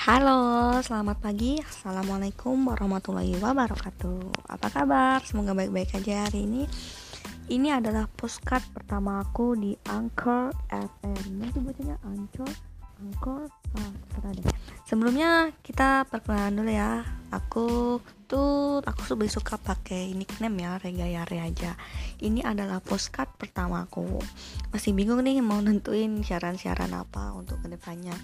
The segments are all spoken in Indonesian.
Halo, selamat pagi. Assalamualaikum warahmatullahi wabarakatuh. Apa kabar? Semoga baik-baik aja hari ini. Ini adalah postcard pertama aku di Anchor FM. Nanti bacanya Anchor, Anchor, ah, deh. Sebelumnya kita perkenalan dulu ya. Aku tuh aku lebih suka pakai nickname ya, Rega Yare aja. Ini adalah postcard pertama aku. Masih bingung nih mau nentuin siaran-siaran apa untuk ke depannya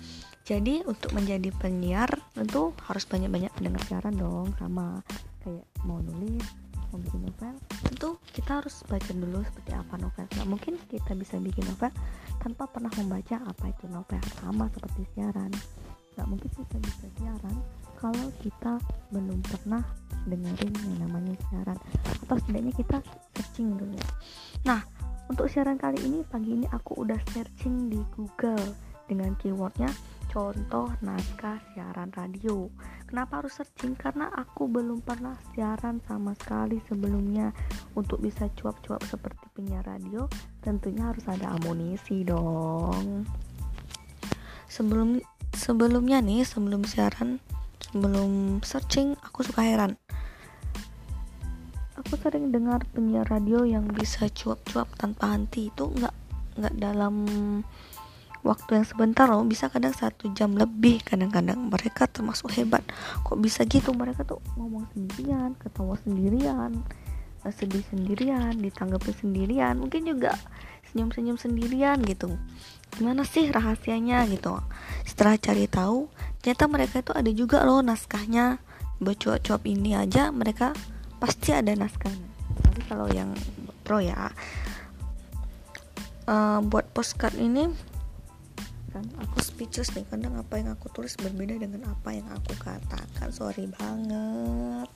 jadi untuk menjadi penyiar tentu harus banyak-banyak pendengar siaran dong sama kayak mau nulis mau bikin novel. Tentu kita harus baca dulu seperti apa novel. Nggak mungkin kita bisa bikin novel tanpa pernah membaca apa itu novel sama seperti siaran. Nggak mungkin kita bisa siaran kalau kita belum pernah dengerin yang namanya siaran. Atau setidaknya kita searching dulu nah untuk siaran kali ini pagi ini aku udah searching di Google dengan keywordnya contoh naskah siaran radio. Kenapa harus searching? Karena aku belum pernah siaran sama sekali sebelumnya. Untuk bisa cuap-cuap seperti penyiar radio tentunya harus ada amunisi dong. Sebelum sebelumnya nih sebelum siaran sebelum searching aku suka heran. Aku sering dengar penyiar radio yang bisa cuap-cuap tanpa henti itu nggak nggak dalam waktu yang sebentar loh bisa kadang satu jam lebih kadang-kadang. Mereka termasuk hebat. Kok bisa gitu? Mereka tuh ngomong sendirian ketawa sendirian eh, sedih sendirian ditanggapi sendirian mungkin juga senyum-senyum sendirian gitu. Gimana sih rahasianya gitu? Setelah cari tahu ternyata mereka itu ada juga loh naskahnya. Buat cuap-cuap ini aja mereka pasti ada naskahnya. Tapi kalau yang pro ya uh, buat postcard ini kan? Aku speechless nih kadang apa yang aku tulis berbeda dengan apa yang aku katakan. Sorry banget.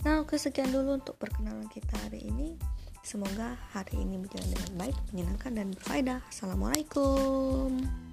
Nah oke sekian dulu untuk perkenalan kita hari ini. Semoga hari ini berjalan dengan baik menyenangkan dan berfaedah. Assalamualaikum